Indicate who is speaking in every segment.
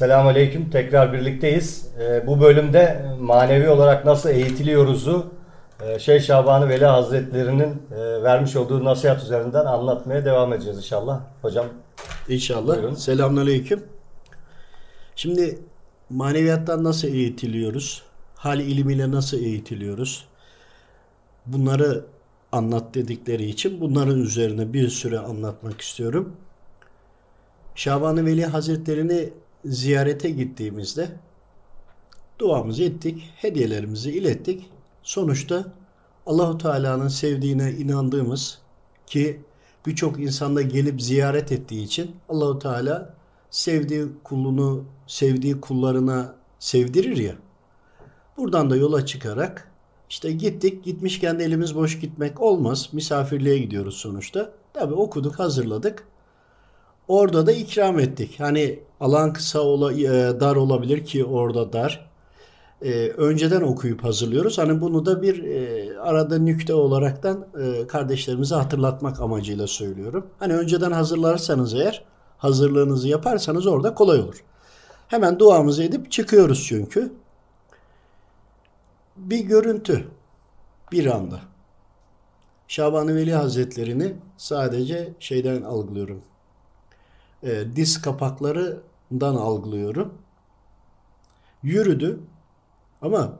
Speaker 1: Selamun Aleyküm. Tekrar birlikteyiz. Ee, bu bölümde manevi olarak nasıl eğitiliyoruzu e, Şeyh Şaban Veli Hazretleri'nin e, vermiş olduğu nasihat üzerinden anlatmaya devam edeceğiz inşallah. Hocam
Speaker 2: İnşallah.
Speaker 1: Buyurun.
Speaker 2: Selamünaleyküm. Şimdi maneviyattan nasıl eğitiliyoruz? Hal ilmiyle nasıl eğitiliyoruz? Bunları anlat dedikleri için bunların üzerine bir süre anlatmak istiyorum. Şaban-ı Veli Hazretlerini ziyarete gittiğimizde duamızı ettik, hediyelerimizi ilettik. Sonuçta Allahu Teala'nın sevdiğine inandığımız ki birçok insanda gelip ziyaret ettiği için Allahu Teala sevdiği kulunu, sevdiği kullarına sevdirir ya. Buradan da yola çıkarak işte gittik, gitmişken de elimiz boş gitmek olmaz. Misafirliğe gidiyoruz sonuçta. Tabi okuduk, hazırladık. Orada da ikram ettik. Hani alan kısa ola, e, dar olabilir ki orada dar. E, önceden okuyup hazırlıyoruz. Hani bunu da bir e, arada nükte olaraktan e, kardeşlerimize hatırlatmak amacıyla söylüyorum. Hani önceden hazırlarsanız eğer hazırlığınızı yaparsanız orada kolay olur. Hemen duamızı edip çıkıyoruz çünkü. Bir görüntü bir anda. Şaban-ı Veli Hazretlerini sadece şeyden algılıyorum. E, diz kapaklarından algılıyorum. Yürüdü ama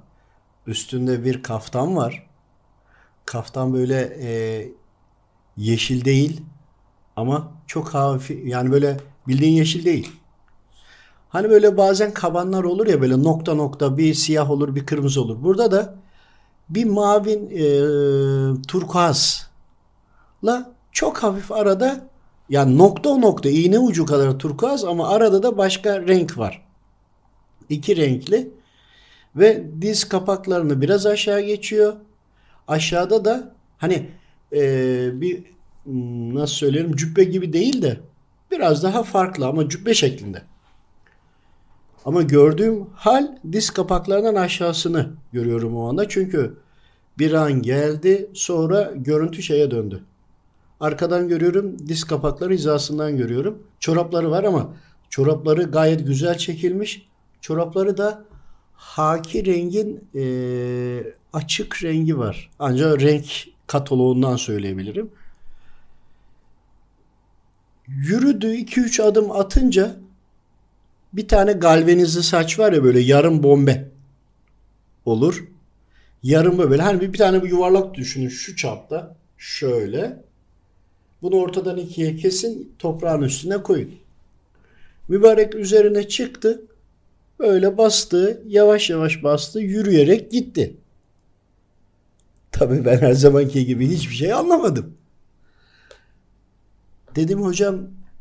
Speaker 2: üstünde bir kaftan var. Kaftan böyle e, yeşil değil ama çok hafif yani böyle bildiğin yeşil değil. Hani böyle bazen kabanlar olur ya böyle nokta nokta bir siyah olur bir kırmızı olur. Burada da bir mavin e, turkuazla çok hafif arada yani nokta nokta iğne ucu kadar turkuaz ama arada da başka renk var. İki renkli ve diz kapaklarını biraz aşağı geçiyor. Aşağıda da hani e, bir hmm, nasıl söylerim cübbe gibi değil de biraz daha farklı ama cübbe şeklinde. Ama gördüğüm hal diz kapaklarından aşağısını görüyorum o anda. Çünkü bir an geldi sonra görüntü şeye döndü. Arkadan görüyorum diz kapakları hizasından görüyorum. Çorapları var ama çorapları gayet güzel çekilmiş. Çorapları da haki rengin e, açık rengi var. Ancak renk kataloğundan söyleyebilirim. Yürüdü 2-3 adım atınca bir tane galvanizli saç var ya böyle yarım bombe olur. Yarım böyle hani bir, tane bir yuvarlak düşünün şu çapta şöyle. Bunu ortadan ikiye kesin toprağın üstüne koyun. Mübarek üzerine çıktı. Böyle bastı, yavaş yavaş bastı, yürüyerek gitti. Tabii ben her zamanki gibi hiçbir şey anlamadım. Dedim hocam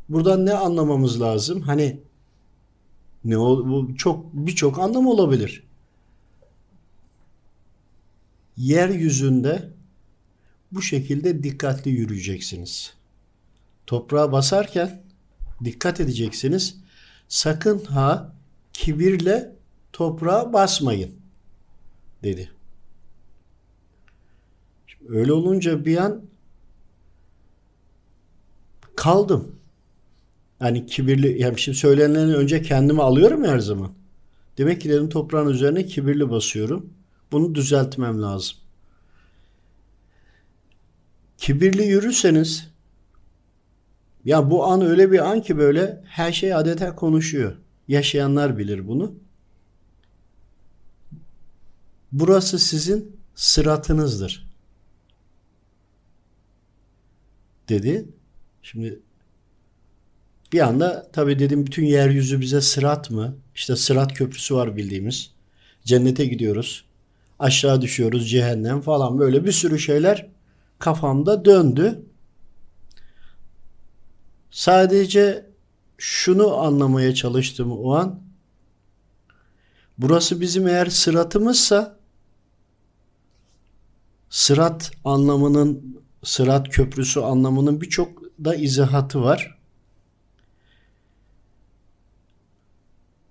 Speaker 2: buradan ne anlamamız lazım? Hani ne ol bu çok birçok anlam olabilir. Yeryüzünde bu şekilde dikkatli yürüyeceksiniz. Toprağa basarken dikkat edeceksiniz. Sakın ha kibirle toprağa basmayın dedi. Şimdi öyle olunca bir an kaldım. Yani kibirli, yani şimdi söylenenden önce kendimi alıyorum her zaman. Demek ki dedim toprağın üzerine kibirli basıyorum. Bunu düzeltmem lazım. Kibirli yürürseniz ya bu an öyle bir an ki böyle her şey adeta konuşuyor. Yaşayanlar bilir bunu. Burası sizin sıratınızdır. Dedi. Şimdi bir anda tabii dedim bütün yeryüzü bize sırat mı? İşte sırat köprüsü var bildiğimiz. Cennete gidiyoruz. Aşağı düşüyoruz cehennem falan böyle bir sürü şeyler kafamda döndü. Sadece şunu anlamaya çalıştım o an. Burası bizim eğer sıratımızsa sırat anlamının sırat köprüsü anlamının birçok da izahatı var.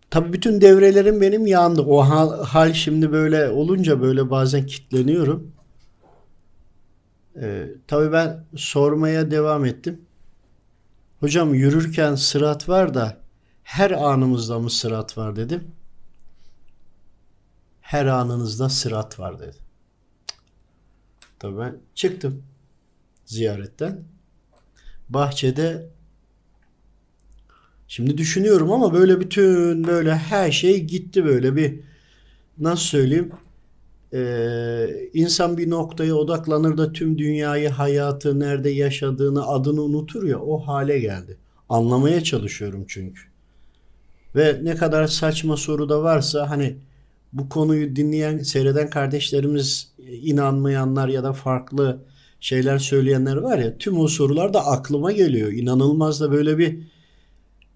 Speaker 2: Tabii bütün devrelerim benim yandı. O hal, hal şimdi böyle olunca böyle bazen kitleniyorum. Ee, tabii ben sormaya devam ettim. Hocam yürürken sırat var da her anımızda mı sırat var dedim. Her anınızda sırat var dedi. Tabii ben çıktım ziyaretten. Bahçede şimdi düşünüyorum ama böyle bütün böyle her şey gitti böyle bir nasıl söyleyeyim ee, insan bir noktaya odaklanır da tüm dünyayı, hayatı, nerede yaşadığını, adını unutur ya o hale geldi. Anlamaya çalışıyorum çünkü. Ve ne kadar saçma soru da varsa hani bu konuyu dinleyen, seyreden kardeşlerimiz inanmayanlar ya da farklı şeyler söyleyenler var ya tüm o sorular da aklıma geliyor. İnanılmaz da böyle bir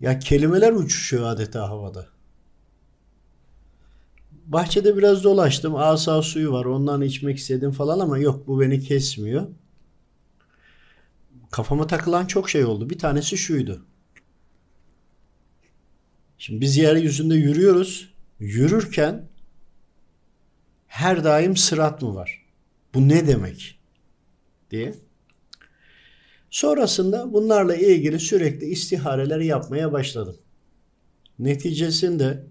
Speaker 2: ya kelimeler uçuşuyor adeta havada. Bahçede biraz dolaştım. Asa suyu var. Ondan içmek istedim falan ama yok bu beni kesmiyor. Kafama takılan çok şey oldu. Bir tanesi şuydu. Şimdi biz yeryüzünde yürüyoruz. Yürürken her daim sırat mı var? Bu ne demek? diye. Sonrasında bunlarla ilgili sürekli istihareler yapmaya başladım. Neticesinde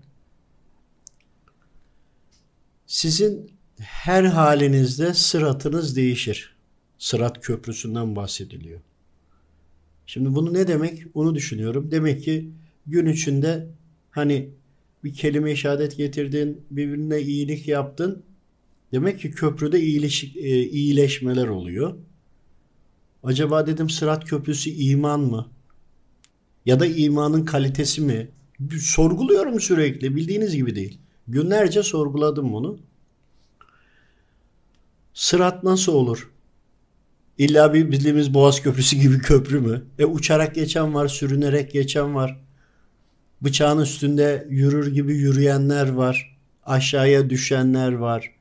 Speaker 2: sizin her halinizde sıratınız değişir. Sırat köprüsünden bahsediliyor. Şimdi bunu ne demek? Bunu düşünüyorum. Demek ki gün içinde hani bir kelime işaret getirdin, birbirine iyilik yaptın. Demek ki köprüde iyileş, e, iyileşmeler oluyor. Acaba dedim sırat köprüsü iman mı? Ya da imanın kalitesi mi? Sorguluyorum sürekli. Bildiğiniz gibi değil. Günlerce sorguladım bunu. Sırat nasıl olur? İlla bir bildiğimiz Boğaz Köprüsü gibi köprü mü? E uçarak geçen var, sürünerek geçen var. Bıçağın üstünde yürür gibi yürüyenler var. Aşağıya düşenler var.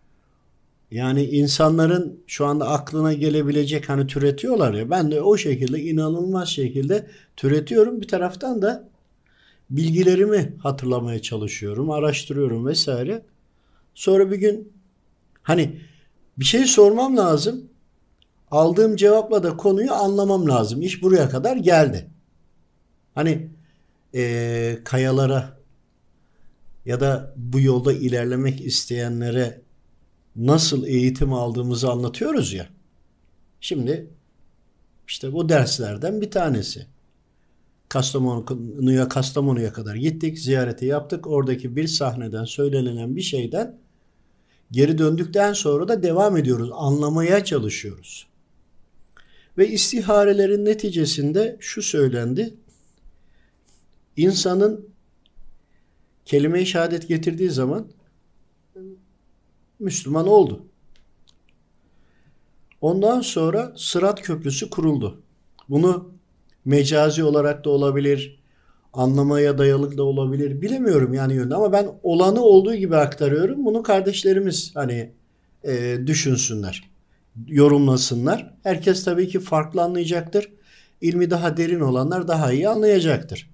Speaker 2: Yani insanların şu anda aklına gelebilecek hani türetiyorlar ya ben de o şekilde inanılmaz şekilde türetiyorum. Bir taraftan da bilgilerimi hatırlamaya çalışıyorum, araştırıyorum vesaire. Sonra bir gün hani bir şey sormam lazım. Aldığım cevapla da konuyu anlamam lazım. İş buraya kadar geldi. Hani e, kayalara ya da bu yolda ilerlemek isteyenlere nasıl eğitim aldığımızı anlatıyoruz ya. Şimdi işte bu derslerden bir tanesi. Kastamonu'ya Kastamonu'ya kadar gittik, ziyareti yaptık. Oradaki bir sahneden söylenen bir şeyden geri döndükten sonra da devam ediyoruz. Anlamaya çalışıyoruz. Ve istiharelerin neticesinde şu söylendi. İnsanın kelime-i şehadet getirdiği zaman Müslüman oldu. Ondan sonra Sırat Köprüsü kuruldu. Bunu mecazi olarak da olabilir, anlamaya dayalı da olabilir. Bilemiyorum yani yönde ama ben olanı olduğu gibi aktarıyorum. Bunu kardeşlerimiz hani e, düşünsünler, yorumlasınlar. Herkes tabii ki farklı anlayacaktır. İlmi daha derin olanlar daha iyi anlayacaktır.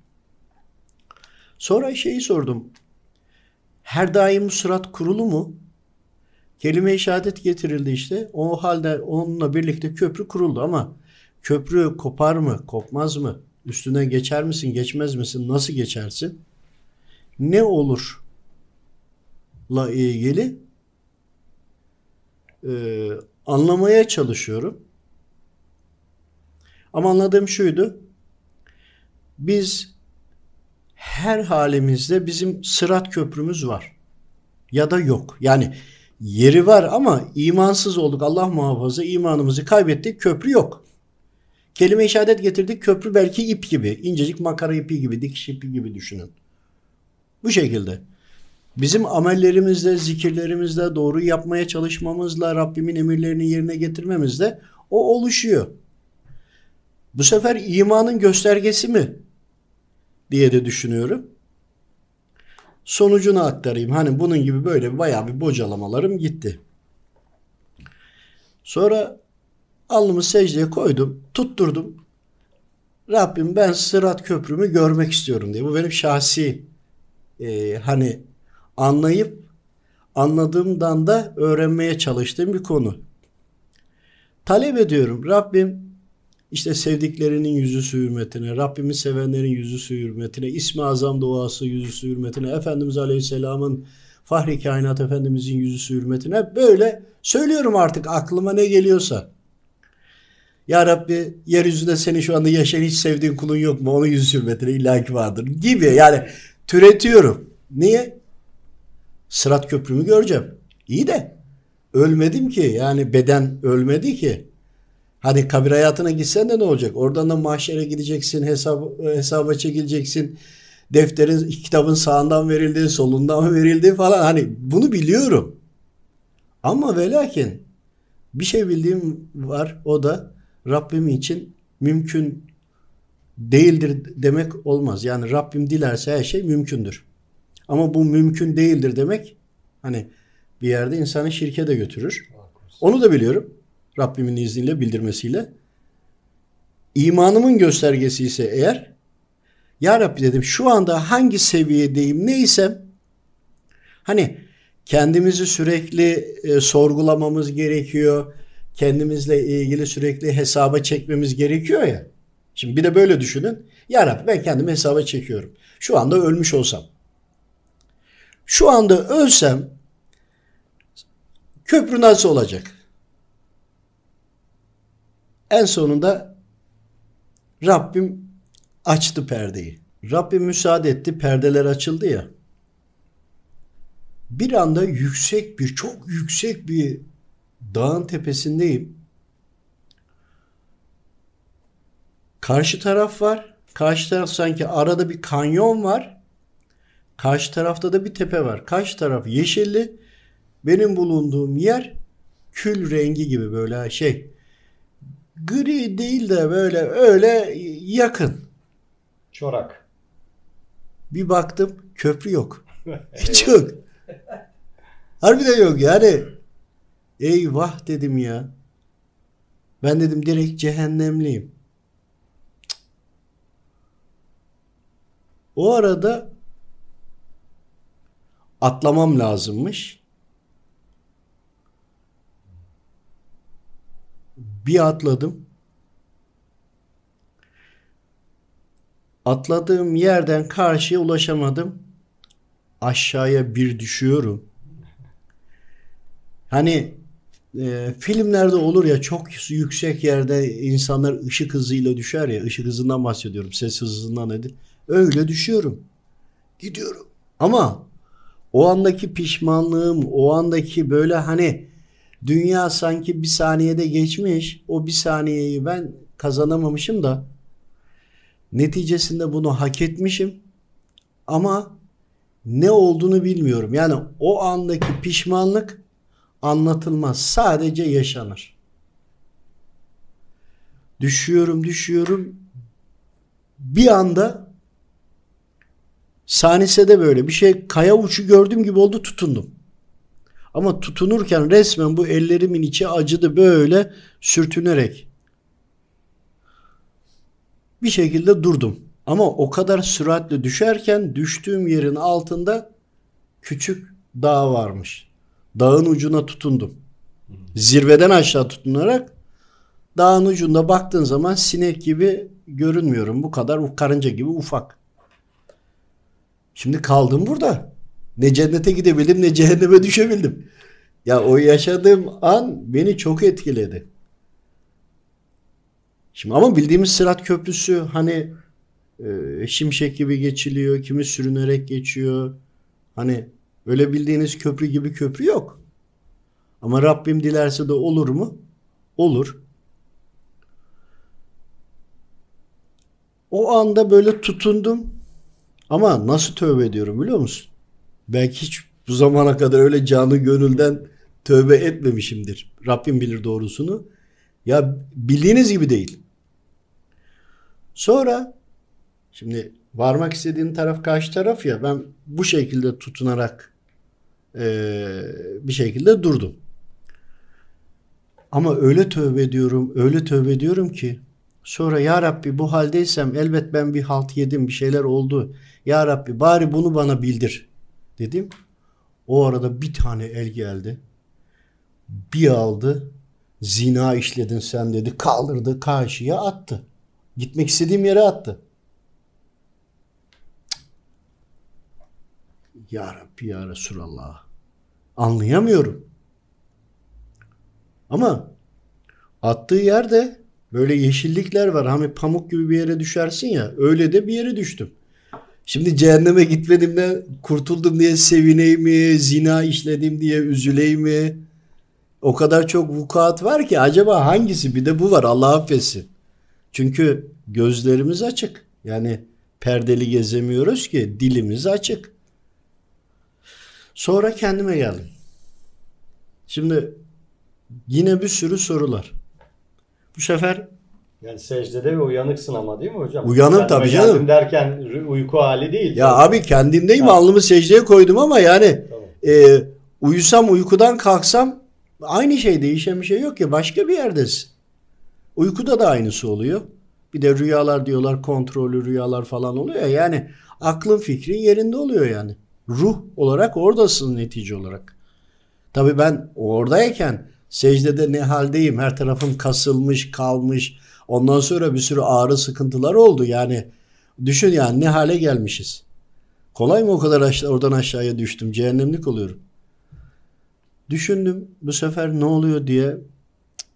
Speaker 2: Sonra şeyi sordum. Her daim sırat kurulu mu? Kelime-i şehadet getirildi işte. O halde onunla birlikte köprü kuruldu ama köprü kopar mı, kopmaz mı? Üstüne geçer misin, geçmez misin? Nasıl geçersin? Ne olur? La ilgili e, anlamaya çalışıyorum. Ama anladığım şuydu. Biz her halimizde bizim sırat köprümüz var. Ya da yok. Yani yeri var ama imansız olduk. Allah muhafaza imanımızı kaybettik. Köprü yok. Kelime-i şehadet getirdik. Köprü belki ip gibi. incecik makara ipi gibi, dikiş ipi gibi düşünün. Bu şekilde. Bizim amellerimizle, zikirlerimizle, doğru yapmaya çalışmamızla, Rabbimin emirlerini yerine getirmemizle o oluşuyor. Bu sefer imanın göstergesi mi? diye de düşünüyorum. Sonucunu aktarayım. Hani bunun gibi böyle bayağı bir bocalamalarım gitti. Sonra Alnımı secdeye koydum. Tutturdum. Rabbim ben sırat köprümü görmek istiyorum diye. Bu benim şahsi e, hani anlayıp anladığımdan da öğrenmeye çalıştığım bir konu. Talep ediyorum Rabbim işte sevdiklerinin yüzüsü hürmetine, Rabbimi sevenlerin yüzüsü hürmetine, İsmi Azam duası yüzüsü hürmetine, Efendimiz Aleyhisselam'ın Fahri Kainat Efendimizin yüzüsü hürmetine böyle söylüyorum artık aklıma ne geliyorsa. Ya Rabbi yeryüzünde seni şu anda yaşayan hiç sevdiğin kulun yok mu? Onun yüzü hürmetine illaki vardır gibi. Yani türetiyorum. Niye? Sırat köprümü göreceğim. İyi de ölmedim ki. Yani beden ölmedi ki. Hani kabir hayatına gitsen de ne olacak? Oradan da mahşere gideceksin, hesap, hesaba çekileceksin. Defterin, kitabın sağından verildi, solundan verildi falan. Hani bunu biliyorum. Ama ve lakin bir şey bildiğim var. O da Rabbim için mümkün değildir demek olmaz. Yani Rabbim dilerse her şey mümkündür. Ama bu mümkün değildir demek hani bir yerde insanı şirke de götürür. Onu da biliyorum. Rabbimin izniyle bildirmesiyle. İmanımın göstergesi ise eğer Ya Rabbi dedim şu anda hangi seviyedeyim neysem hani kendimizi sürekli e, sorgulamamız gerekiyor. Kendimizle ilgili sürekli hesaba çekmemiz gerekiyor ya. Şimdi bir de böyle düşünün. Ya Rabbi ben kendimi hesaba çekiyorum. Şu anda ölmüş olsam. Şu anda ölsem köprü nasıl olacak? En sonunda Rabbim açtı perdeyi. Rabbim müsaade etti. Perdeler açıldı ya. Bir anda yüksek bir, çok yüksek bir dağın tepesindeyim. Karşı taraf var. Karşı taraf sanki arada bir kanyon var. Karşı tarafta da bir tepe var. Karşı taraf yeşilli. Benim bulunduğum yer kül rengi gibi böyle şey. Gri değil de böyle öyle yakın.
Speaker 1: Çorak.
Speaker 2: Bir baktım köprü yok. Hiç yok. Harbiden yok yani. Eyvah dedim ya. Ben dedim direkt cehennemliyim. O arada atlamam lazımmış. Bir atladım. Atladığım yerden karşıya ulaşamadım. Aşağıya bir düşüyorum. Hani e, filmlerde olur ya çok yüksek yerde insanlar ışık hızıyla düşer ya. ışık hızından bahsediyorum. Ses hızından nedir? Öyle düşüyorum. Gidiyorum. Ama o andaki pişmanlığım, o andaki böyle hani dünya sanki bir saniyede geçmiş. O bir saniyeyi ben kazanamamışım da neticesinde bunu hak etmişim. Ama ne olduğunu bilmiyorum. Yani o andaki pişmanlık anlatılmaz. Sadece yaşanır. Düşüyorum, düşüyorum. Bir anda Sanisede böyle bir şey kaya uçu gördüğüm gibi oldu tutundum. Ama tutunurken resmen bu ellerimin içi acıdı böyle sürtünerek. Bir şekilde durdum. Ama o kadar süratle düşerken düştüğüm yerin altında küçük dağ varmış. Dağın ucuna tutundum. Zirveden aşağı tutunarak dağın ucunda baktığın zaman sinek gibi görünmüyorum. Bu kadar karınca gibi ufak. Şimdi kaldım burada. Ne cennete gidebildim ne cehenneme düşebildim. Ya o yaşadığım an beni çok etkiledi. Şimdi ama bildiğimiz Sırat Köprüsü hani e, şimşek gibi geçiliyor, kimi sürünerek geçiyor. Hani öyle bildiğiniz köprü gibi köprü yok. Ama Rabbim dilerse de olur mu? Olur. O anda böyle tutundum. Ama nasıl tövbe ediyorum biliyor musun? Belki hiç bu zamana kadar öyle canı gönülden tövbe etmemişimdir. Rabbim bilir doğrusunu. Ya bildiğiniz gibi değil. Sonra şimdi varmak istediğin taraf karşı taraf ya ben bu şekilde tutunarak bir şekilde durdum. Ama öyle tövbe ediyorum, öyle tövbe ediyorum ki sonra ya Rabbi bu haldeysem elbet ben bir halt yedim, bir şeyler oldu. Ya Rabbi bari bunu bana bildir dedim. O arada bir tane el geldi. Bir aldı Zina işledin sen dedi. Kaldırdı karşıya attı. Gitmek istediğim yere attı. Ya Rabbi ya Resulallah. Anlayamıyorum. Ama attığı yerde böyle yeşillikler var. Hani pamuk gibi bir yere düşersin ya. Öyle de bir yere düştüm. Şimdi cehenneme gitmedim de kurtuldum diye sevineyim mi? Zina işledim diye üzüleyim mi? O kadar çok vukuat var ki acaba hangisi? Bir de bu var Allah affetsin. Çünkü gözlerimiz açık. Yani perdeli gezemiyoruz ki dilimiz açık. Sonra kendime geldim. Şimdi yine bir sürü sorular. Bu sefer
Speaker 1: Yani secdede ve uyanıksın ama değil mi hocam?
Speaker 2: Uyanım
Speaker 1: Kendime
Speaker 2: tabii canım.
Speaker 1: derken uyku hali değil.
Speaker 2: ya
Speaker 1: Tabii.
Speaker 2: abi kendimdeyim
Speaker 1: Ha.
Speaker 2: alnımı secdeye koydum ama yani
Speaker 1: Tamam.
Speaker 2: e, uyusam uykudan kalksam aynı şey değişen bir şey yok ya başka bir yerdesin. Uykuda da aynısı oluyor. Bir de rüyalar diyorlar kontrollü rüyalar falan oluyor ya yani aklın fikrin yerinde oluyor yani. Ruh olarak oradasın netice olarak. Tabii ben oradayken secdede ne haldeyim her tarafım kasılmış kalmış ondan sonra bir sürü ağrı sıkıntılar oldu yani düşün yani ne hale gelmişiz. Kolay mı o kadar aşağı, oradan aşağıya düştüm cehennemlik oluyorum. Düşündüm bu sefer ne oluyor diye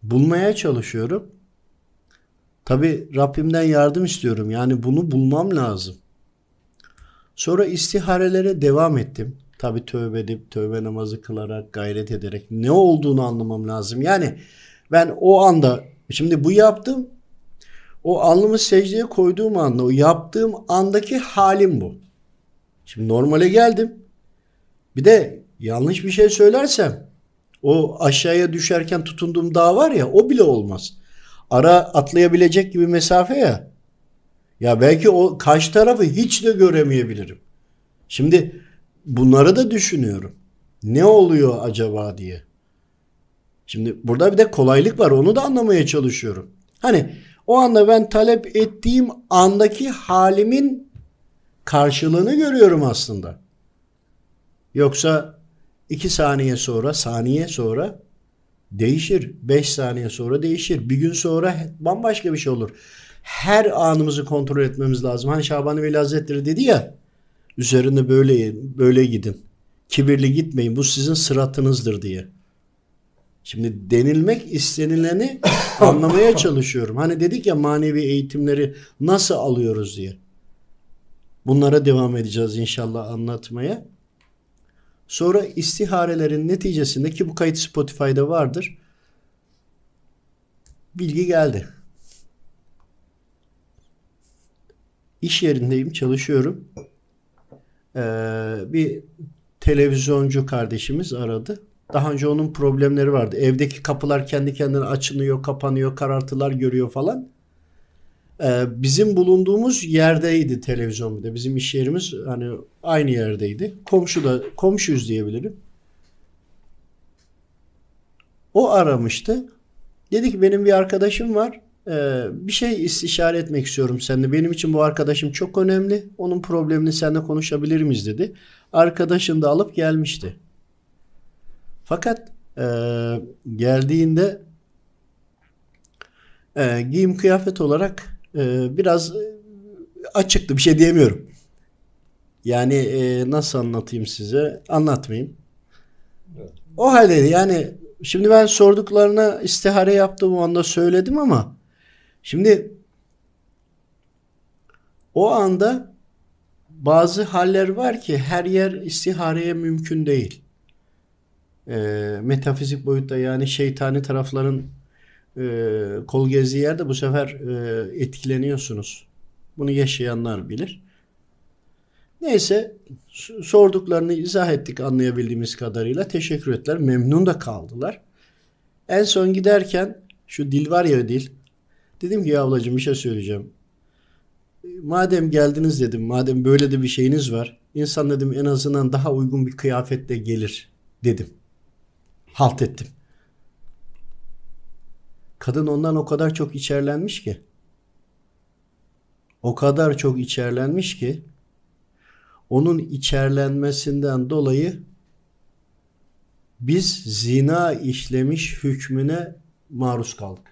Speaker 2: bulmaya çalışıyorum. Tabi Rabbimden yardım istiyorum. Yani bunu bulmam lazım. Sonra istiharelere devam ettim. Tabi tövbe edip tövbe namazı kılarak gayret ederek ne olduğunu anlamam lazım. Yani ben o anda şimdi bu yaptım. O alnımı secdeye koyduğum anda o yaptığım andaki halim bu. Şimdi normale geldim. Bir de yanlış bir şey söylersem o aşağıya düşerken tutunduğum dağ var ya o bile olmaz. Ara atlayabilecek gibi mesafe ya. Ya belki o karşı tarafı hiç de göremeyebilirim. Şimdi bunları da düşünüyorum. Ne oluyor acaba diye. Şimdi burada bir de kolaylık var. Onu da anlamaya çalışıyorum. Hani o anda ben talep ettiğim andaki halimin karşılığını görüyorum aslında. Yoksa iki saniye sonra, saniye sonra değişir. Beş saniye sonra değişir. Bir gün sonra bambaşka bir şey olur. Her anımızı kontrol etmemiz lazım. Hani Şaban Veli Hazretleri dedi ya üzerinde böyle böyle gidin. Kibirli gitmeyin. Bu sizin sıratınızdır diye. Şimdi denilmek istenileni anlamaya çalışıyorum. Hani dedik ya manevi eğitimleri nasıl alıyoruz diye. Bunlara devam edeceğiz inşallah anlatmaya. Sonra istiharelerin neticesinde ki bu kayıt Spotify'da vardır. Bilgi geldi. İş yerindeyim, çalışıyorum. Ee, bir televizyoncu kardeşimiz aradı. Daha önce onun problemleri vardı. Evdeki kapılar kendi kendine açılıyor, kapanıyor, karartılar görüyor falan. Ee, bizim bulunduğumuz yerdeydi televizyon bir de. Bizim iş yerimiz hani aynı yerdeydi. Komşu da komşuyuz diyebilirim. O aramıştı. Dedi ki benim bir arkadaşım var. Ee, bir şey istişare etmek istiyorum seninle. Benim için bu arkadaşım çok önemli. Onun problemini seninle konuşabilir miyiz dedi. Arkadaşını da alıp gelmişti. Fakat e, geldiğinde e, giyim kıyafet olarak e, biraz e, açıktı. Bir şey diyemiyorum. Yani e, nasıl anlatayım size? Anlatmayayım. O haldeydi. Yani şimdi ben sorduklarına istihare yaptığım o anda söyledim ama şimdi o anda bazı haller var ki her yer istihareye mümkün değil. E, metafizik boyutta yani şeytani tarafların e, kol gezdiği yerde bu sefer e, etkileniyorsunuz. Bunu yaşayanlar bilir. Neyse sorduklarını izah ettik anlayabildiğimiz kadarıyla. Teşekkür ettiler. Memnun da kaldılar. En son giderken şu dil var ya dil. Dedim ki ya ablacığım bir şey söyleyeceğim. Madem geldiniz dedim. Madem böyle de bir şeyiniz var. insan dedim en azından daha uygun bir kıyafetle gelir dedim. Halt ettim. Kadın ondan o kadar çok içerlenmiş ki. O kadar çok içerlenmiş ki onun içerlenmesinden dolayı biz zina işlemiş hükmüne maruz kaldık.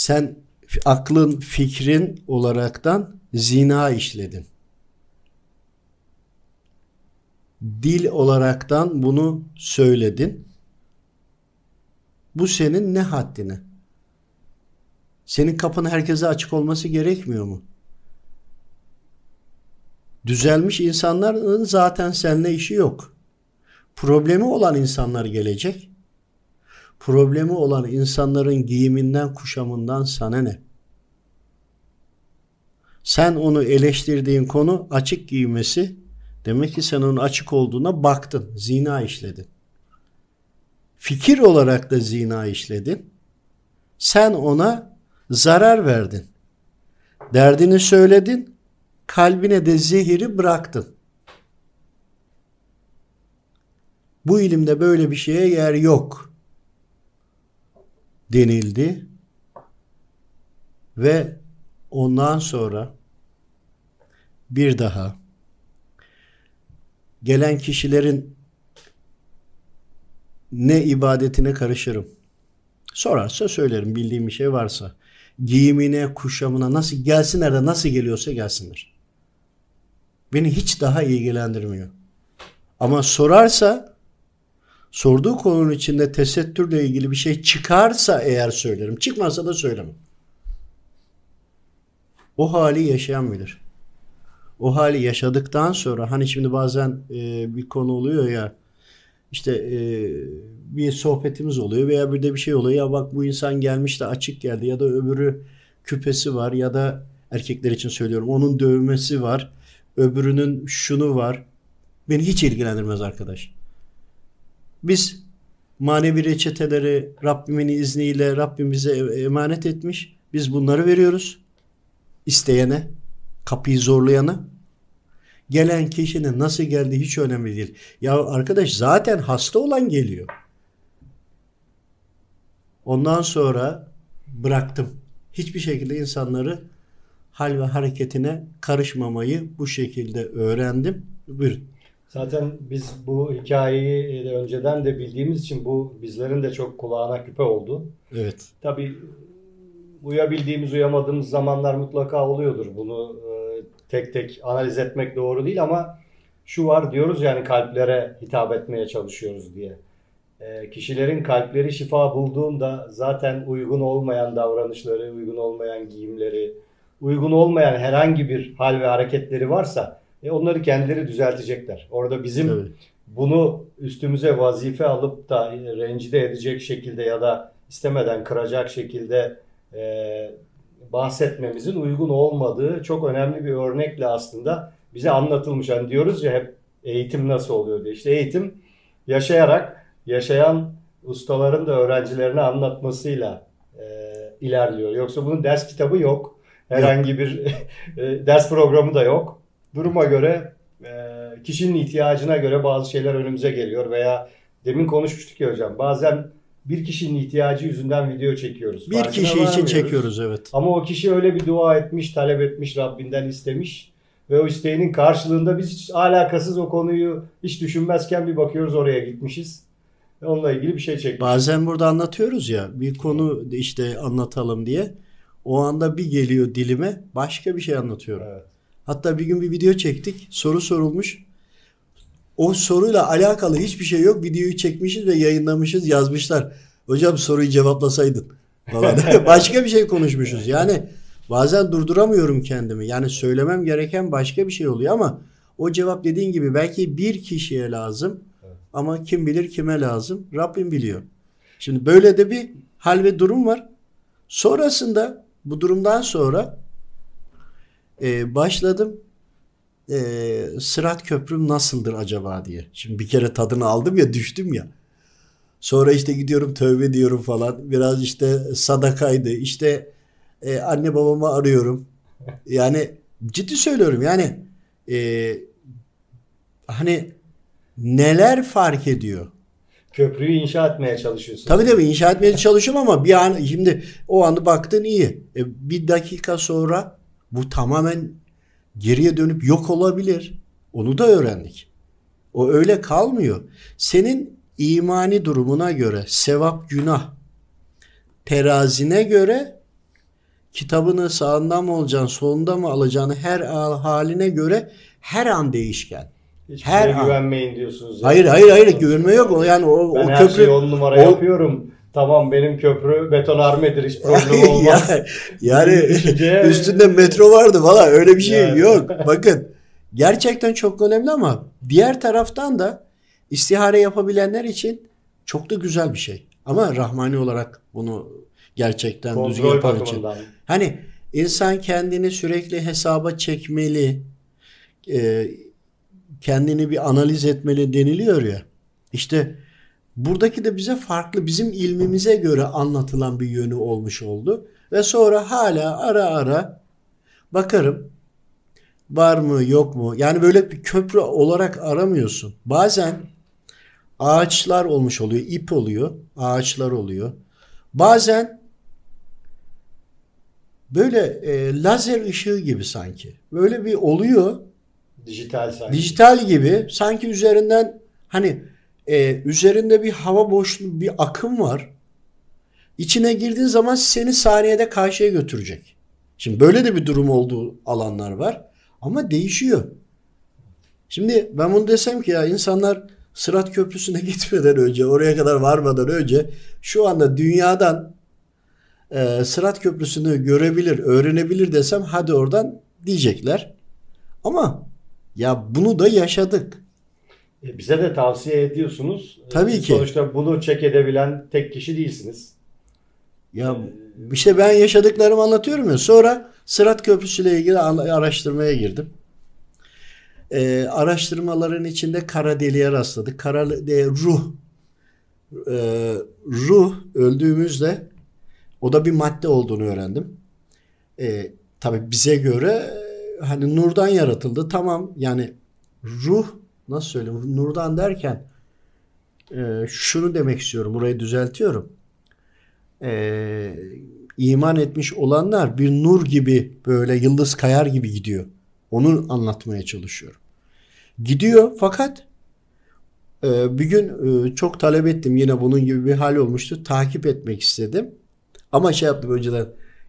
Speaker 2: Sen aklın, fikrin olaraktan zina işledin. Dil olaraktan bunu söyledin. Bu senin ne haddine? Senin kapın herkese açık olması gerekmiyor mu? Düzelmiş insanların zaten seninle işi yok. Problemi olan insanlar gelecek. Problemi olan insanların giyiminden, kuşamından sana ne? Sen onu eleştirdiğin konu açık giymesi. Demek ki sen onun açık olduğuna baktın. Zina işledin. Fikir olarak da zina işledin. Sen ona zarar verdin. Derdini söyledin. Kalbine de zehiri bıraktın. Bu ilimde böyle bir şeye yer yok denildi. Ve ondan sonra bir daha gelen kişilerin ne ibadetine karışırım. Sorarsa söylerim bildiğim bir şey varsa. Giyimine, kuşamına nasıl gelsinler de nasıl geliyorsa gelsinler. Beni hiç daha ilgilendirmiyor. Ama sorarsa sorduğu konunun içinde tesettürle ilgili bir şey çıkarsa eğer söylerim. Çıkmazsa da söylemem. O hali yaşayan bilir. O hali yaşadıktan sonra hani şimdi bazen e, bir konu oluyor ya işte e, bir sohbetimiz oluyor veya bir de bir şey oluyor ya bak bu insan gelmiş de açık geldi ya da öbürü küpesi var ya da erkekler için söylüyorum onun dövmesi var öbürünün şunu var beni hiç ilgilendirmez arkadaş. Biz manevi reçeteleri Rabbimin izniyle Rabbim bize e, emanet etmiş. Biz bunları veriyoruz. isteyene, kapıyı zorlayana. Gelen kişinin nasıl geldiği hiç önemli değil. Ya arkadaş zaten hasta olan geliyor. Ondan sonra bıraktım. Hiçbir şekilde insanları hal ve hareketine karışmamayı bu şekilde öğrendim. Buyurun.
Speaker 1: Zaten biz bu hikayeyi de önceden de bildiğimiz için bu bizlerin de çok kulağına küpe oldu.
Speaker 2: Evet.
Speaker 1: Tabii uyabildiğimiz, uyamadığımız zamanlar mutlaka oluyordur. Bunu e, tek tek analiz etmek doğru değil ama şu var diyoruz yani kalplere hitap etmeye çalışıyoruz diye. E, kişilerin kalpleri şifa bulduğunda zaten uygun olmayan davranışları, uygun olmayan giyimleri, uygun olmayan herhangi bir hal ve hareketleri varsa e, onları kendileri düzeltecekler. Orada bizim
Speaker 2: Tabii.
Speaker 1: bunu üstümüze vazife alıp da rencide edecek şekilde ya da istemeden kıracak şekilde e, bahsetmemizin uygun olmadığı çok önemli bir örnekle aslında bize anlatılmış. Hani diyoruz ya hep eğitim nasıl oluyor diye. İşte eğitim yaşayarak yaşayan ustaların da öğrencilerine anlatmasıyla e, ilerliyor. Yoksa bunun ders kitabı yok. Herhangi bir e, ders programı da yok. Duruma göre e, kişinin ihtiyacına göre bazı şeyler önümüze geliyor veya demin konuşmuştuk ya hocam bazen bir kişinin ihtiyacı yüzünden video çekiyoruz.
Speaker 2: Bir
Speaker 1: Farkına
Speaker 2: kişi için çekiyoruz evet.
Speaker 1: Ama o kişi öyle bir dua etmiş, talep etmiş, Rabbinden istemiş ve o isteğinin karşılığında biz hiç alakasız o konuyu hiç düşünmezken bir bakıyoruz oraya gitmişiz. Onunla ilgili bir şey çekmiş.
Speaker 2: Bazen burada anlatıyoruz ya bir konu işte anlatalım diye. O anda bir geliyor dilime başka bir şey anlatıyorum.
Speaker 1: Evet.
Speaker 2: Hatta bir gün bir video çektik. Soru sorulmuş. O soruyla alakalı hiçbir şey yok. Videoyu çekmişiz ve yayınlamışız, yazmışlar. Hocam soruyu cevaplasaydın falan. başka bir şey konuşmuşuz. Yani bazen durduramıyorum kendimi. Yani söylemem gereken başka bir şey oluyor ama o cevap dediğin gibi belki bir kişiye lazım. Ama kim bilir kime lazım? Rabbim biliyor. Şimdi böyle de bir hal ve durum var. Sonrasında bu durumdan sonra e, başladım e, Sırat Köprüm nasıldır acaba diye. Şimdi bir kere tadını aldım ya düştüm ya. Sonra işte gidiyorum tövbe diyorum falan. Biraz işte sadakaydı. İşte e, anne babamı arıyorum. Yani ciddi söylüyorum yani e, hani neler fark ediyor.
Speaker 1: Köprüyü inşa etmeye çalışıyorsun.
Speaker 2: Tabii tabii inşa etmeye çalışıyorum ama bir an şimdi o anda baktın iyi. E, bir dakika sonra bu tamamen geriye dönüp yok olabilir. Onu da öğrendik. O öyle kalmıyor. Senin imani durumuna göre sevap günah terazine göre kitabını sağında mı alacaksın, solunda mı alacağını her haline göre her an değişken.
Speaker 1: Hiç
Speaker 2: her an.
Speaker 1: güvenmeyin diyorsunuz. yani.
Speaker 2: Hayır hayır hayır güvenme yok. Yani o,
Speaker 1: Ben
Speaker 2: o
Speaker 1: her
Speaker 2: köprü
Speaker 1: şeyi on numara
Speaker 2: o-
Speaker 1: yapıyorum. Tamam benim köprü betonarmedir hiç problem olmaz.
Speaker 2: Ya- yani
Speaker 1: Düşünce-
Speaker 2: üstünde metro vardı valla öyle bir şey
Speaker 1: Yani.
Speaker 2: yok. Bakın gerçekten çok önemli ama diğer taraftan da istihare yapabilenler için çok da güzel bir şey. Ama rahmani olarak bunu gerçekten düzgün
Speaker 1: Kontrol
Speaker 2: yapan için. Hani insan kendini sürekli hesaba çekmeli, e, kendini bir analiz etmeli deniliyor ya. İşte buradaki de bize farklı, bizim ilmimize göre anlatılan bir yönü olmuş oldu. Ve sonra hala ara ara bakarım var mı yok mu? Yani böyle bir köprü olarak aramıyorsun. Bazen ağaçlar olmuş oluyor, ip oluyor, ağaçlar oluyor. Bazen böyle e, lazer ışığı gibi sanki. Böyle bir oluyor.
Speaker 1: Dijital sanki.
Speaker 2: Dijital gibi sanki üzerinden hani e, üzerinde bir hava boşluğu, bir akım var. İçine girdiğin zaman seni saniyede karşıya götürecek. Şimdi böyle de bir durum olduğu alanlar var. Ama değişiyor. Şimdi ben bunu desem ki ya insanlar Sırat Köprüsü'ne gitmeden önce, oraya kadar varmadan önce şu anda dünyadan e, Sırat Köprüsü'nü görebilir, öğrenebilir desem hadi oradan diyecekler. Ama ya bunu da yaşadık.
Speaker 1: E, Bize de tavsiye ediyorsunuz. E,
Speaker 2: Tabii ki.
Speaker 1: Sonuçta bunu çek edebilen tek kişi değilsiniz.
Speaker 2: Ya işte ben yaşadıklarımı anlatıyorum ya. Sonra Sırat Köprüsü ile ilgili araştırmaya girdim. Ee, araştırmaların içinde kara deliğe rastladık. Kara de, ruh Ee, ruh öldüğümüzde o da bir madde olduğunu öğrendim. Ee, tabii bize göre e, hani nurdan yaratıldı. Tamam yani ruh nasıl söyleyeyim? Nurdan derken e, şunu demek istiyorum. Burayı düzeltiyorum e, iman etmiş olanlar bir nur gibi böyle yıldız kayar gibi gidiyor. Onu anlatmaya çalışıyorum. Gidiyor fakat e, bir gün e, çok talep ettim yine bunun gibi bir hal olmuştu. Takip etmek istedim. Ama şey yaptım önceden.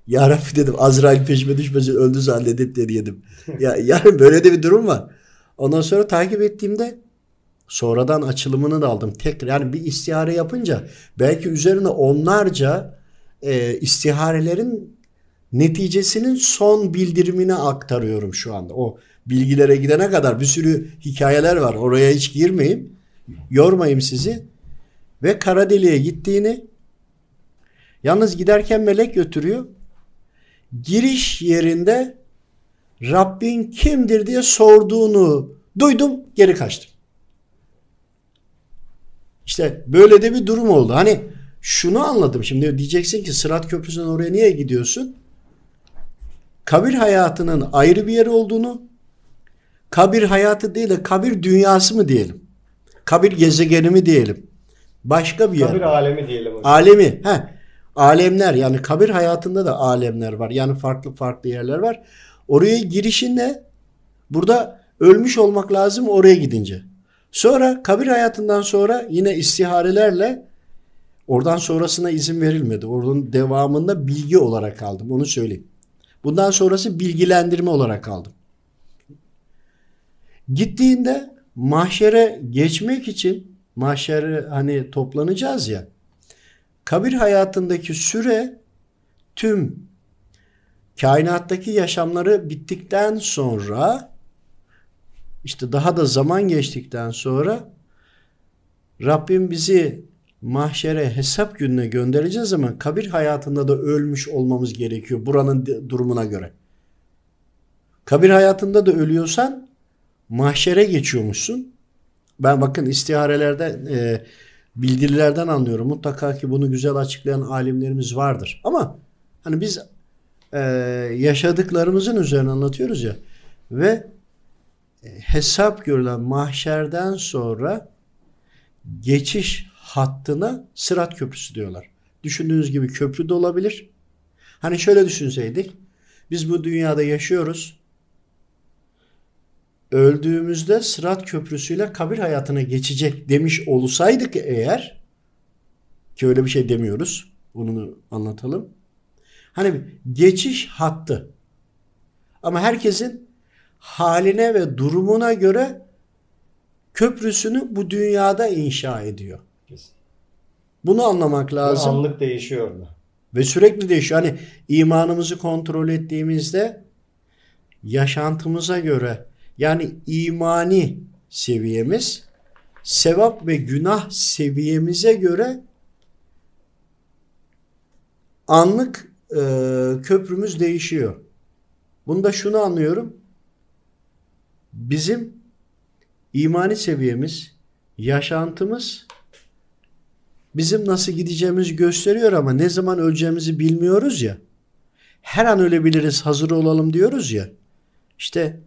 Speaker 2: Ya Rabbi dedim Azrail peşime düşmesin öldü zanledip deneyedim. ya, yani böyle de bir durum var. Ondan sonra takip ettiğimde sonradan açılımını da aldım. Tekrar yani bir istihare yapınca belki üzerine onlarca e, istiharelerin neticesinin son bildirimini aktarıyorum şu anda. O bilgilere gidene kadar bir sürü hikayeler var. Oraya hiç girmeyeyim. Yormayayım sizi. Ve kara deliğe gittiğini yalnız giderken melek götürüyor. Giriş yerinde Rabbin kimdir diye sorduğunu duydum geri kaçtım. İşte böyle de bir durum oldu. Hani şunu anladım. Şimdi diyeceksin ki Sırat Köprüsü'nden oraya niye gidiyorsun? Kabir hayatının ayrı bir yeri olduğunu, kabir hayatı değil de kabir dünyası mı diyelim? Kabir gezegeni mi diyelim? Başka bir yer.
Speaker 1: Kabir alemi diyelim. hocam.
Speaker 2: Alemi. He. Alemler yani kabir hayatında da alemler var. Yani farklı farklı yerler var. Oraya girişinle burada ölmüş olmak lazım oraya gidince. Sonra kabir hayatından sonra yine istiharelerle oradan sonrasına izin verilmedi. Oradan devamında bilgi olarak kaldım. Onu söyleyeyim. Bundan sonrası bilgilendirme olarak kaldım. Gittiğinde mahşere geçmek için mahşere hani toplanacağız ya. Kabir hayatındaki süre tüm kainattaki yaşamları bittikten sonra işte daha da zaman geçtikten sonra Rabbim bizi mahşere hesap gününe göndereceğiz zaman kabir hayatında da ölmüş olmamız gerekiyor buranın durumuna göre. Kabir hayatında da ölüyorsan mahşere geçiyormuşsun. Ben bakın istiharelerde e, bildirilerden anlıyorum. Mutlaka ki bunu güzel açıklayan alimlerimiz vardır. Ama hani biz e, yaşadıklarımızın üzerine anlatıyoruz ya ve e, hesap görülen mahşerden sonra geçiş hattına Sırat Köprüsü diyorlar. Düşündüğünüz gibi köprü de olabilir. Hani şöyle düşünseydik. Biz bu dünyada yaşıyoruz. Öldüğümüzde Sırat Köprüsü'yle kabir hayatına geçecek demiş olsaydık eğer ki öyle bir şey demiyoruz. bunu anlatalım. Hani geçiş hattı. Ama herkesin haline ve durumuna göre köprüsünü bu dünyada inşa ediyor.
Speaker 1: Kesin.
Speaker 2: Bunu anlamak lazım.
Speaker 1: Anlık değişiyor mu?
Speaker 2: Ve sürekli değişiyor. Hani imanımızı kontrol ettiğimizde yaşantımıza göre yani imani seviyemiz sevap ve günah seviyemize göre anlık e, köprümüz değişiyor. Bunda şunu anlıyorum. Bizim imani seviyemiz, yaşantımız bizim nasıl gideceğimizi gösteriyor ama ne zaman öleceğimizi bilmiyoruz ya. Her an ölebiliriz, hazır olalım diyoruz ya. İşte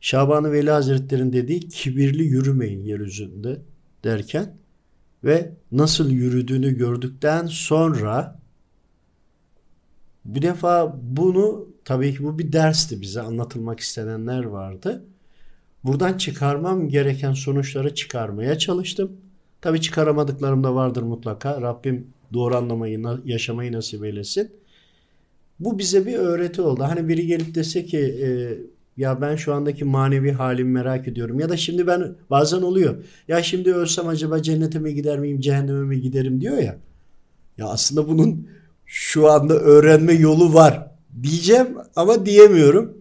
Speaker 2: Şaban-ı Veli Hazretleri'nin dediği kibirli yürümeyin yeryüzünde derken ve nasıl yürüdüğünü gördükten sonra bu defa bunu tabii ki bu bir dersti bize anlatılmak istenenler vardı. Buradan çıkarmam gereken sonuçları çıkarmaya çalıştım. Tabii çıkaramadıklarım da vardır mutlaka. Rabbim doğru anlamayı, yaşamayı nasip eylesin. Bu bize bir öğreti oldu. Hani biri gelip dese ki e, ya ben şu andaki manevi halimi merak ediyorum. Ya da şimdi ben bazen oluyor. Ya şimdi ölsem acaba cennete mi gider miyim, cehenneme mi giderim diyor ya. Ya aslında bunun şu anda öğrenme yolu var diyeceğim ama diyemiyorum.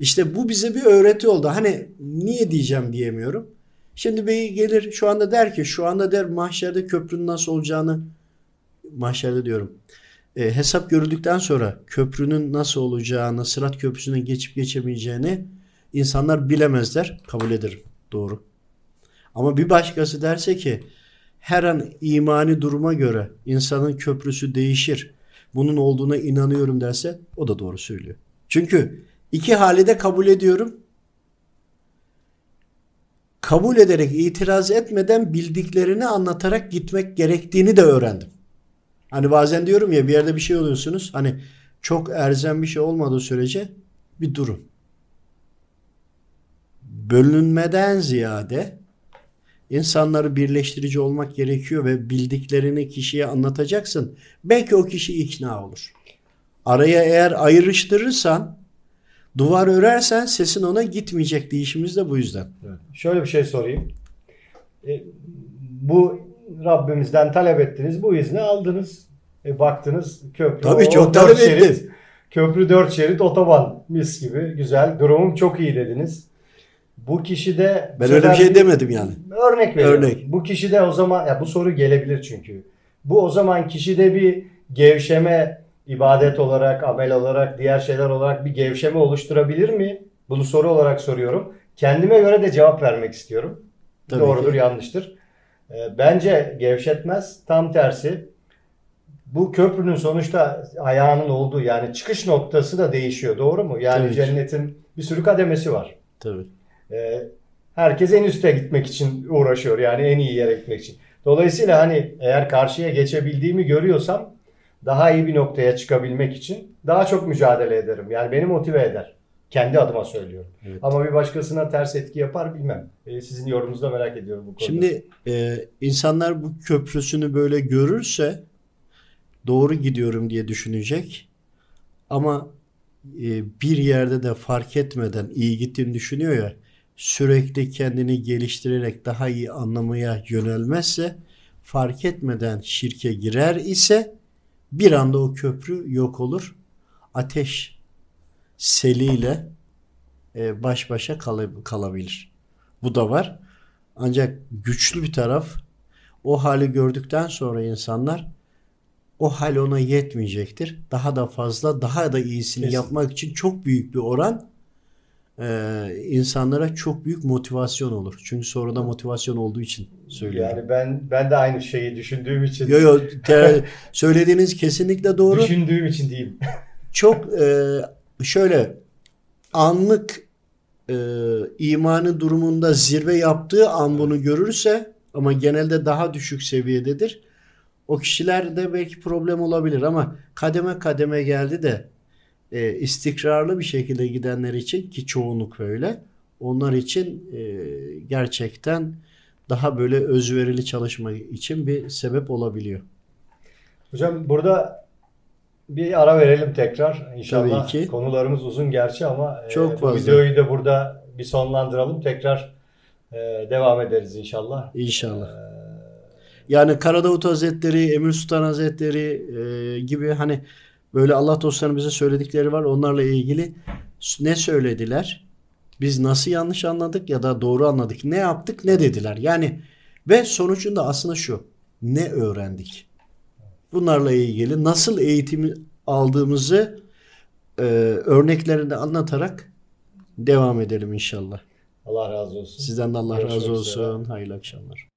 Speaker 2: İşte bu bize bir öğreti oldu. Hani niye diyeceğim diyemiyorum. Şimdi bey gelir şu anda der ki şu anda der mahşerde köprünün nasıl olacağını mahşerde diyorum. E, hesap görüldükten sonra köprünün nasıl olacağını, Sırat Köprüsü'nün geçip geçemeyeceğini insanlar bilemezler. Kabul ederim. Doğru. Ama bir başkası derse ki her an imani duruma göre insanın köprüsü değişir. Bunun olduğuna inanıyorum derse o da doğru söylüyor. Çünkü iki hali de kabul ediyorum. Kabul ederek itiraz etmeden bildiklerini anlatarak gitmek gerektiğini de öğrendim. Hani bazen diyorum ya bir yerde bir şey oluyorsunuz. Hani çok erzen bir şey olmadığı sürece bir durun. Bölünmeden ziyade insanları birleştirici olmak gerekiyor ve bildiklerini kişiye anlatacaksın. Belki o kişi ikna olur. Araya eğer ayrıştırırsan, duvar örersen sesin ona gitmeyecek değişimiz de bu yüzden.
Speaker 1: Evet. Şöyle bir şey sorayım. E, bu Rabbimizden talep ettiniz. Bu izni aldınız. E, baktınız köprü.
Speaker 2: Tabii çok talep ettim.
Speaker 1: Köprü dört şerit otoban mis gibi güzel. Durumum çok iyi dediniz. Bu kişi de
Speaker 2: ben öyle bir şey demedim yani.
Speaker 1: Örnek veriyorum. Örnek. Bu kişi de o zaman ya bu soru gelebilir çünkü. Bu o zaman kişi de bir gevşeme ibadet olarak, amel olarak, diğer şeyler olarak bir gevşeme oluşturabilir mi? Bunu soru olarak soruyorum. Kendime göre de cevap vermek istiyorum. Tabii Doğrudur, ki. yanlıştır. Ee, bence gevşetmez. Tam tersi. Bu köprünün sonuçta ayağının olduğu yani çıkış noktası da değişiyor. Doğru mu? Yani Tabii cennetin bir sürü kademesi var.
Speaker 2: Tabii.
Speaker 1: Ee, herkes en üste gitmek için uğraşıyor. Yani en iyi yere gitmek için. Dolayısıyla hani eğer karşıya geçebildiğimi görüyorsam daha iyi bir noktaya çıkabilmek için daha çok mücadele ederim. Yani beni motive eder. Kendi adıma söylüyorum. Evet. Ama bir başkasına ters etki yapar bilmem. Ee, sizin yorumunuzu da merak ediyorum bu konuda.
Speaker 2: Şimdi e, insanlar bu köprüsünü böyle görürse doğru gidiyorum diye düşünecek. Ama e, bir yerde de fark etmeden iyi gittiğini düşünüyor ya sürekli kendini geliştirerek daha iyi anlamaya yönelmezse fark etmeden şirke girer ise bir anda o köprü yok olur. Ateş seliyle e, baş başa kalabilir. Bu da var. Ancak güçlü bir taraf o hali gördükten sonra insanlar o hal ona yetmeyecektir. Daha da fazla, daha da iyisini Kesin. yapmak için çok büyük bir oran e, insanlara çok büyük motivasyon olur. Çünkü sonra da motivasyon olduğu için söylüyorum.
Speaker 1: Yani ben ben de aynı şeyi düşündüğüm için.
Speaker 2: Yo yo söylediğiniz kesinlikle doğru.
Speaker 1: Düşündüğüm için diyeyim.
Speaker 2: çok e, şöyle anlık e, imanı durumunda zirve yaptığı an bunu görürse ama genelde daha düşük seviyededir. O kişilerde belki problem olabilir ama kademe kademe geldi de e, istikrarlı bir şekilde gidenler için ki çoğunluk öyle onlar için e, gerçekten daha böyle özverili çalışma için bir sebep olabiliyor.
Speaker 1: Hocam burada bir ara verelim tekrar. İnşallah
Speaker 2: Tabii ki.
Speaker 1: konularımız uzun gerçi ama e,
Speaker 2: Çok
Speaker 1: bu
Speaker 2: fazla.
Speaker 1: videoyu da burada bir sonlandıralım. Tekrar e, devam ederiz inşallah.
Speaker 2: İnşallah. Yani Karadavut Hazretleri, Emir Sultan Hazretleri e, gibi hani böyle Allah dostlarının bize söyledikleri var. Onlarla ilgili ne söylediler? Biz nasıl yanlış anladık ya da doğru anladık? Ne yaptık? Ne dediler? Yani ve sonucunda aslında şu. Ne öğrendik? Bunlarla ilgili nasıl eğitimi aldığımızı e, örneklerinde anlatarak devam edelim inşallah.
Speaker 1: Allah razı olsun.
Speaker 2: Sizden de Allah
Speaker 1: Görüşmek
Speaker 2: razı
Speaker 1: üzere.
Speaker 2: olsun. Hayırlı akşamlar.